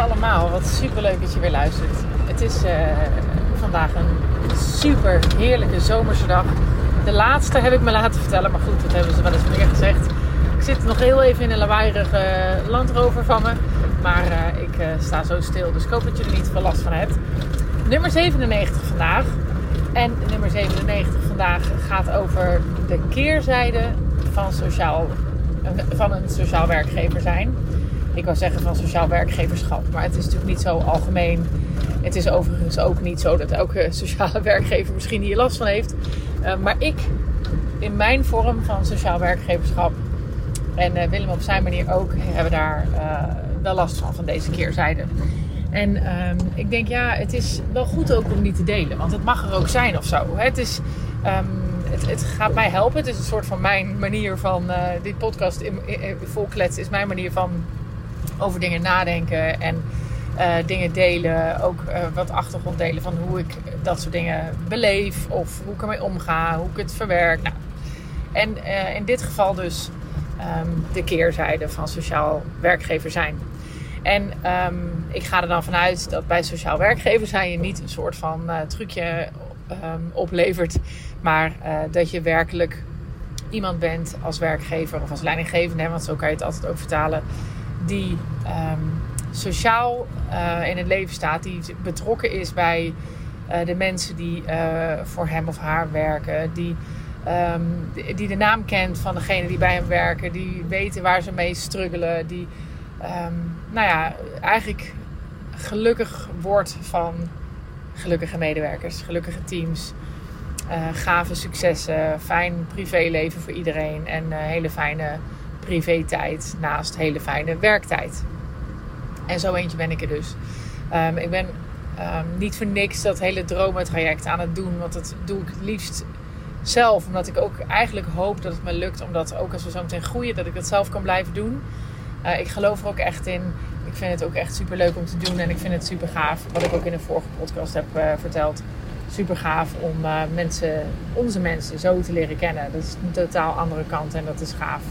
allemaal, wat super leuk dat je weer luistert. Het is uh, vandaag een super heerlijke zomerse dag. De laatste heb ik me laten vertellen, maar goed, dat hebben ze wel eens meer gezegd. Ik zit nog heel even in een lawaaierige landrover van me, maar uh, ik uh, sta zo stil, dus ik hoop dat je er niet veel last van hebt. Nummer 97 vandaag. En nummer 97 vandaag gaat over de keerzijde van, sociaal, van een sociaal werkgever zijn ik wou zeggen van sociaal werkgeverschap. Maar het is natuurlijk niet zo algemeen. Het is overigens ook niet zo dat elke sociale werkgever misschien hier last van heeft. Uh, maar ik, in mijn vorm van sociaal werkgeverschap, en uh, Willem op zijn manier ook, hebben daar uh, wel last van, van deze keerzijde. En um, ik denk, ja, het is wel goed ook om die te delen. Want het mag er ook zijn of zo. Het is... Um, het, gaat mij helpen. Het is een soort van mijn manier van dit podcast in, in. Is mijn manier van over dingen nadenken en uh, dingen delen. Ook uh, wat achtergrond delen van hoe ik dat soort dingen beleef. Of hoe ik ermee omga, hoe ik het verwerk. Nou, en uh, in dit geval dus um, de keerzijde van sociaal werkgever zijn. En um, ik ga er dan vanuit dat bij sociaal werkgever zijn je niet een soort van trucje um, oplevert. Maar dat je werkelijk iemand bent als werkgever of als leidinggevende. Want zo kan je het altijd ook vertalen die um, sociaal uh, in het leven staat, die betrokken is bij uh, de mensen die uh, voor hem of haar werken, die, um, die de naam kent van degene die bij hem werken, die weten waar ze mee struggelen, die um, nou ja, eigenlijk gelukkig wordt van gelukkige medewerkers, gelukkige teams. gave successen, fijn privéleven voor iedereen en hele fijne privé-tijd naast hele fijne werktijd. En zo eentje ben ik er dus. Um, ik ben um, niet voor niks dat hele dromentraject aan het doen. Want dat doe ik het liefst zelf. Omdat ik ook eigenlijk hoop dat het me lukt. Omdat ook als we zo meteen groeien, dat ik dat zelf kan blijven doen. Uh, ik geloof er ook echt in. Ik vind het ook echt super leuk om te doen. En ik vind het super gaaf. Wat ik ook in een vorige podcast heb uh, verteld. Super gaaf om uh, mensen, onze mensen zo te leren kennen. Dat is een totaal andere kant en dat is gaaf.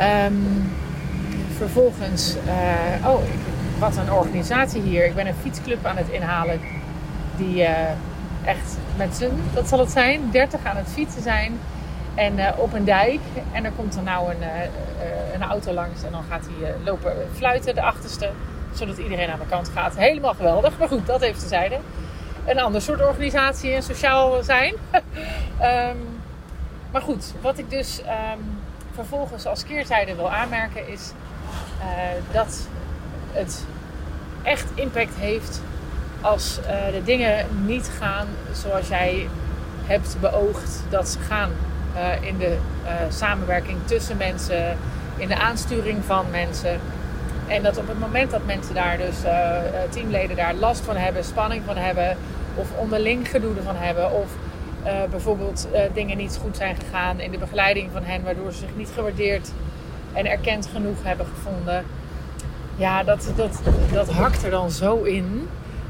Um, vervolgens, uh, oh, wat een organisatie hier. Ik ben een fietsclub aan het inhalen die uh, echt met z'n, wat zal het zijn, 30 aan het fietsen zijn. En uh, op een dijk. En er komt er nou een, een auto langs en dan gaat hij lopen fluiten, de achterste. Zodat iedereen aan de kant gaat. Helemaal geweldig. Maar goed, dat heeft te zijde. Een ander soort organisatie en sociaal zijn. um, maar goed, wat ik dus... Um, vervolgens als keerzijde wil aanmerken is uh, dat het echt impact heeft als uh, de dingen niet gaan zoals jij hebt beoogd dat ze gaan. Uh, in de samenwerking tussen mensen, in de aansturing van mensen. En dat op het moment dat mensen daar dus, teamleden daar last van hebben, spanning van hebben, of onderling gedoe van hebben, of uh, bijvoorbeeld uh, dingen niet goed zijn gegaan in de begeleiding van hen, waardoor ze zich niet gewaardeerd en erkend genoeg hebben gevonden. Ja, dat, dat, dat hakt er dan zo in.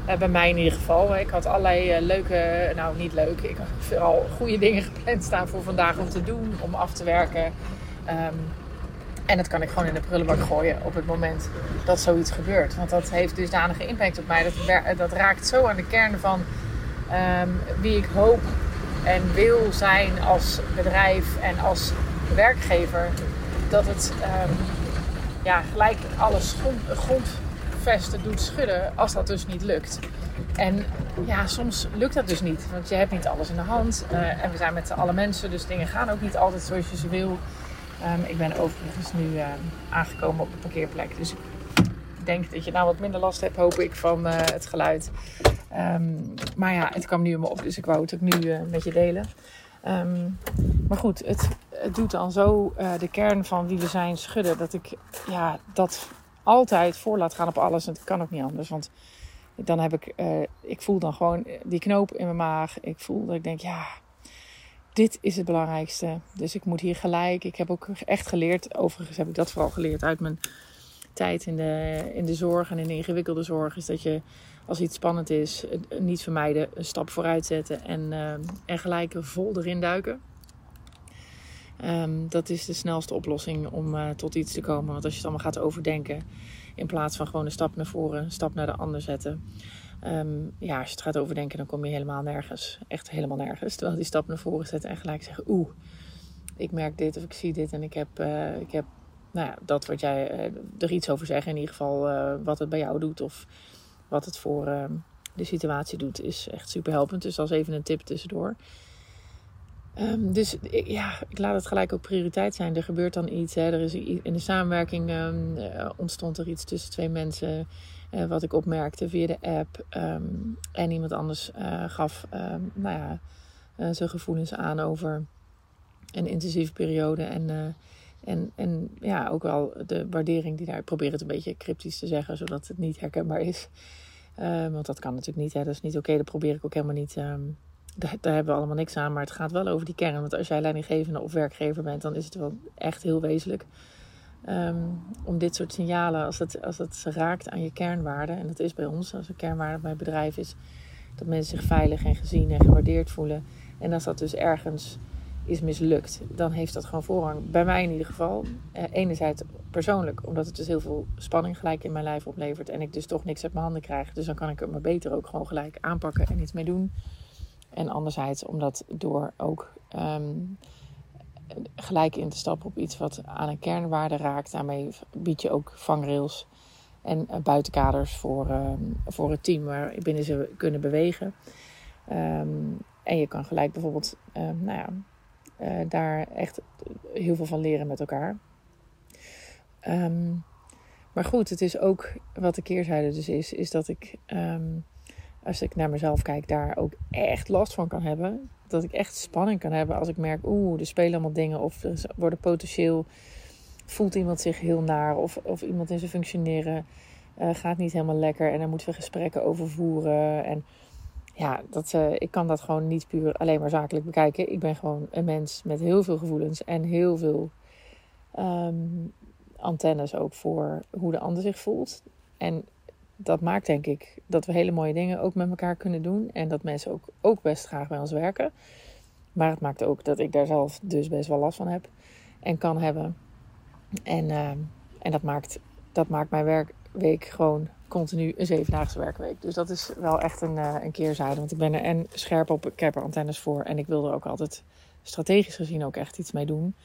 Uh, bij mij in ieder geval. Ik had allerlei leuke, nou niet leuk, ik had vooral goede dingen gepland staan voor vandaag om te doen, om af te werken. Um, en dat kan ik gewoon in de prullenbak gooien op het moment dat zoiets gebeurt. Want dat heeft dusdanige impact op mij. Dat, dat raakt zo aan de kern van um, wie ik hoop en wil zijn als bedrijf en als werkgever, dat het um, ja, gelijk alle grond, grondvesten doet schudden als dat dus niet lukt. En ja, soms lukt dat dus niet, want je hebt niet alles in de hand. Uh, en we zijn met alle mensen, dus dingen gaan ook niet altijd zoals je ze wil. Um, ik ben overigens nu uh, aangekomen op de parkeerplek, dus ik denk dat je nou wat minder last hebt, hoop ik, van uh, het geluid. Um, maar ja, het kwam nu me op, dus ik wou het ook nu uh, met je delen. Um, maar goed, het, het doet dan zo uh, de kern van wie we zijn schudden. Dat ik ja, dat altijd voor laat gaan op alles. En het kan ook niet anders. Want dan heb ik, ik voel dan gewoon die knoop in mijn maag. Ik voel dat ik denk, ja, dit is het belangrijkste. Dus ik moet hier gelijk. Ik heb ook echt geleerd, overigens heb ik dat vooral geleerd uit mijn tijd in de, in de zorg en in de ingewikkelde zorg. Is dat je als iets spannend is, niet vermijden, een stap vooruit zetten en, uh, en gelijk vol erin duiken. Ehm, dat is de snelste oplossing om uh, tot iets te komen. Want als je het allemaal gaat overdenken, in plaats van gewoon een stap naar voren, een stap naar de ander zetten. Ehm, ja, als je het gaat overdenken, dan kom je helemaal nergens. Echt helemaal nergens. Terwijl die stap naar voren zetten en gelijk zeggen: Oeh, ik merk dit of ik zie dit en ik heb, uh, ik heb nou ja, dat wat jij uh, er iets over zeggen. In ieder geval uh, wat het bij jou doet of wat het voor ehm, de situatie doet, is echt super helpend. Dus is even een tip tussendoor. Um, dus ja, ik laat het gelijk ook prioriteit zijn. Er gebeurt dan iets. Er is in de samenwerking um, ontstond er iets tussen twee mensen. Wat ik opmerkte via de app. En iemand anders gaf nou ja, zijn gevoelens aan over een intensieve periode. En, en, en ja, ook wel de waardering die daar. Ik probeer het een beetje cryptisch te zeggen, zodat het niet herkenbaar is. want dat kan natuurlijk niet. Hè. Dat is niet oké. Dat probeer ik ook helemaal niet daar, daar, hebben we allemaal niks aan. Maar het gaat wel over die kern. Want als jij leidinggevende of werkgever bent, dan is het wel echt heel wezenlijk. Um, om dit soort signalen, als het, als het raakt aan je kernwaarden. En dat is bij ons, als een kernwaarde bij bedrijf is. Dat mensen zich veilig en gezien en gewaardeerd voelen. En als dat dus ergens is mislukt, dan heeft dat gewoon voorrang. Bij mij in ieder geval. Eh, enerzijds persoonlijk, omdat het dus heel veel spanning gelijk in mijn lijf oplevert. En ik dus toch niks uit mijn handen krijg. Dus dan kan ik het maar beter ook gewoon gelijk aanpakken en iets mee doen. En anderzijds omdat door ook um, gelijk in te stappen op iets wat aan een kernwaarde raakt. Daarmee bied je ook vangrails en uh, buitenkaders voor, um, voor het team waarbinnen ze kunnen bewegen. Um, en je kan gelijk bijvoorbeeld nou ja, uh, daar echt heel veel van leren met elkaar. maar goed, het is ook wat de keerzijde dus is, is dat ik als ik naar mezelf kijk, daar ook echt last van kan hebben. Dat ik echt spanning kan hebben als ik merk, oeh, er spelen allemaal dingen. Of er worden potentieel, voelt iemand zich heel naar. Of, of iemand in zijn functioneren uh, gaat niet helemaal lekker. En daar moeten we gesprekken over voeren. En ja, dat, uh, ik kan dat gewoon niet puur alleen maar zakelijk bekijken. Ik ben gewoon een mens met heel veel gevoelens en heel veel um, antennes ook voor hoe de ander zich voelt. En dat maakt denk ik dat we hele mooie dingen ook met elkaar kunnen doen. En dat mensen ook, ook best graag bij ons werken. Maar het maakt ook dat ik daar zelf dus best wel last van heb. En kan hebben. En, uh, en dat, maakt, dat maakt mijn werkweek gewoon continu een zevendaagse werkweek. Dus dat is wel echt een, uh, een keerzijde. Want ik ben er en scherp op. Ik heb er antennes voor. En ik wil er ook altijd strategisch gezien ook echt iets mee doen.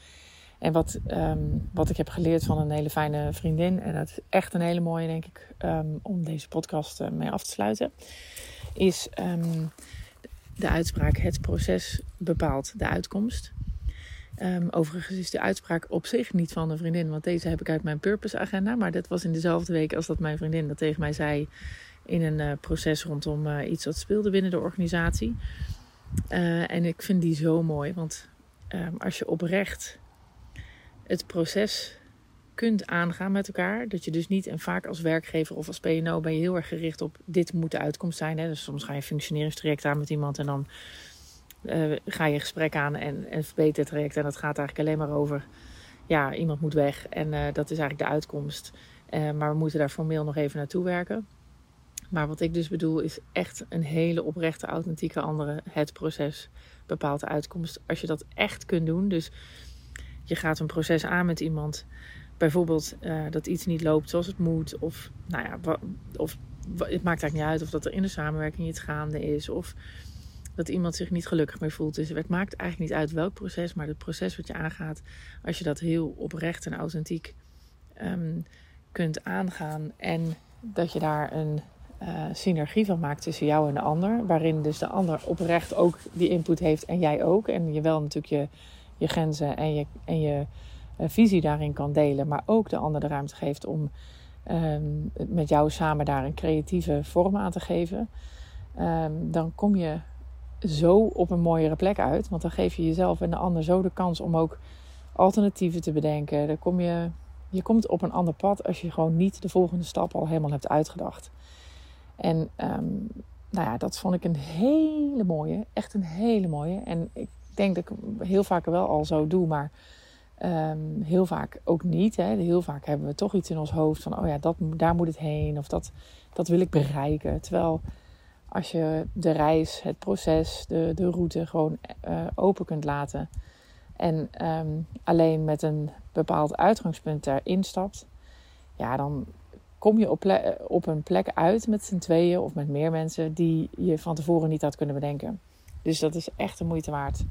En wat, um, wat ik heb geleerd van een hele fijne vriendin, en dat is echt een hele mooie, denk ik, um, om deze podcast uh, mee af te sluiten, is um, de uitspraak: het proces bepaalt de uitkomst. Overigens is de uitspraak op zich niet van een vriendin, want deze heb ik uit mijn purpose agenda. Maar dat was in dezelfde week als dat mijn vriendin dat tegen mij zei in een uh, proces rondom uh, iets wat speelde binnen de organisatie. en ik vind die zo mooi, want als je oprecht het proces kunt aangaan met elkaar. Dat je dus niet, en vaak als werkgever of als PNO ben je heel erg gericht op dit moet de uitkomst zijn. Hè? Dus soms ga je een functioneringstraject aan met iemand en dan uh, ga je een gesprek aan en een verbetertraject. En dat gaat eigenlijk alleen maar over, ja, iemand moet weg en uh, dat is eigenlijk de uitkomst. Uh, maar we moeten daar formeel nog even naartoe werken. Maar wat ik dus bedoel is echt een hele oprechte, authentieke andere. Het proces bepaalt de uitkomst. Als je dat echt kunt doen, dus je gaat een proces aan met iemand. Bijvoorbeeld dat iets niet loopt zoals het moet. Of, nou ja, of het maakt eigenlijk niet uit of dat er in de samenwerking iets gaande is. Of dat iemand zich niet gelukkig meer voelt. Dus het maakt eigenlijk niet uit welk proces. Maar het proces wat je aangaat, als je dat heel oprecht en authentiek um, kunt aangaan. En dat je daar een uh, synergie van maakt tussen jou en de ander. Waarin dus de ander oprecht ook die input heeft en jij ook. En je wel natuurlijk je je grenzen en je, en je uh, visie daarin kan delen, maar ook de ander de ruimte geeft om um, met jou samen daar een creatieve vorm aan te geven, um, dan kom je zo op een mooiere plek uit. Want dan geef je jezelf en de ander zo de kans om ook alternatieven te bedenken. Dan kom je, je komt op een ander pad als je gewoon niet de volgende stap al helemaal hebt uitgedacht. En um, nou ja, dat vond ik een hele mooie. Echt een hele mooie. En ik denk dat ik heel vaak wel al zo doe, maar um, heel vaak ook niet. Hè. Heel vaak hebben we toch iets in ons hoofd van, oh ja, dat, daar moet het heen of dat, dat wil ik bereiken. Terwijl als je de reis, het proces, de, de route gewoon uh, open kunt laten en ehm, alleen met een bepaald uitgangspunt erin stapt, ja, dan kom je op, op een plek uit met z'n tweeën of met meer mensen die je van tevoren niet had kunnen bedenken. Dus dat is echt de moeite waard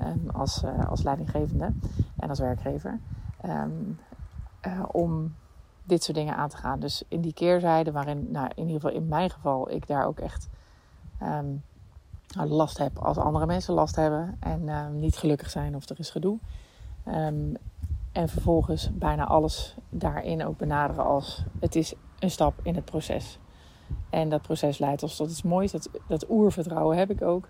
um, als, uh, als leidinggevende en als werkgever. Uh, om dit soort dingen aan te gaan. Dus in die keerzijde, waarin, nou, in ieder geval in mijn geval, ik daar ook echt um, last heb als andere mensen last hebben en um, niet gelukkig zijn of er is gedoe. Um, en vervolgens bijna alles daarin ook benaderen als het is een stap in het proces. En dat proces leidt ons tot iets moois. Dat, dat oervertrouwen heb ik ook.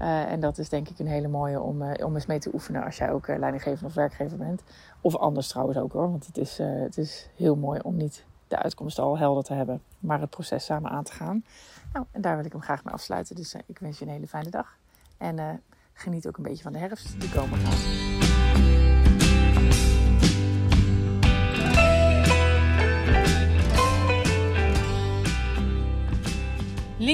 Uh, en dat is denk ik een hele mooie om, uh, om eens mee te oefenen als jij ook uh, leidinggever of werkgever bent. Of anders trouwens ook hoor. Want het is, het is heel mooi om niet de uitkomst al helder te hebben, maar het proces samen aan te gaan. Nou, en daar wil ik hem graag mee afsluiten. Dus ik wens je een hele fijne dag. En geniet ook een beetje van de herfst die komen gaat.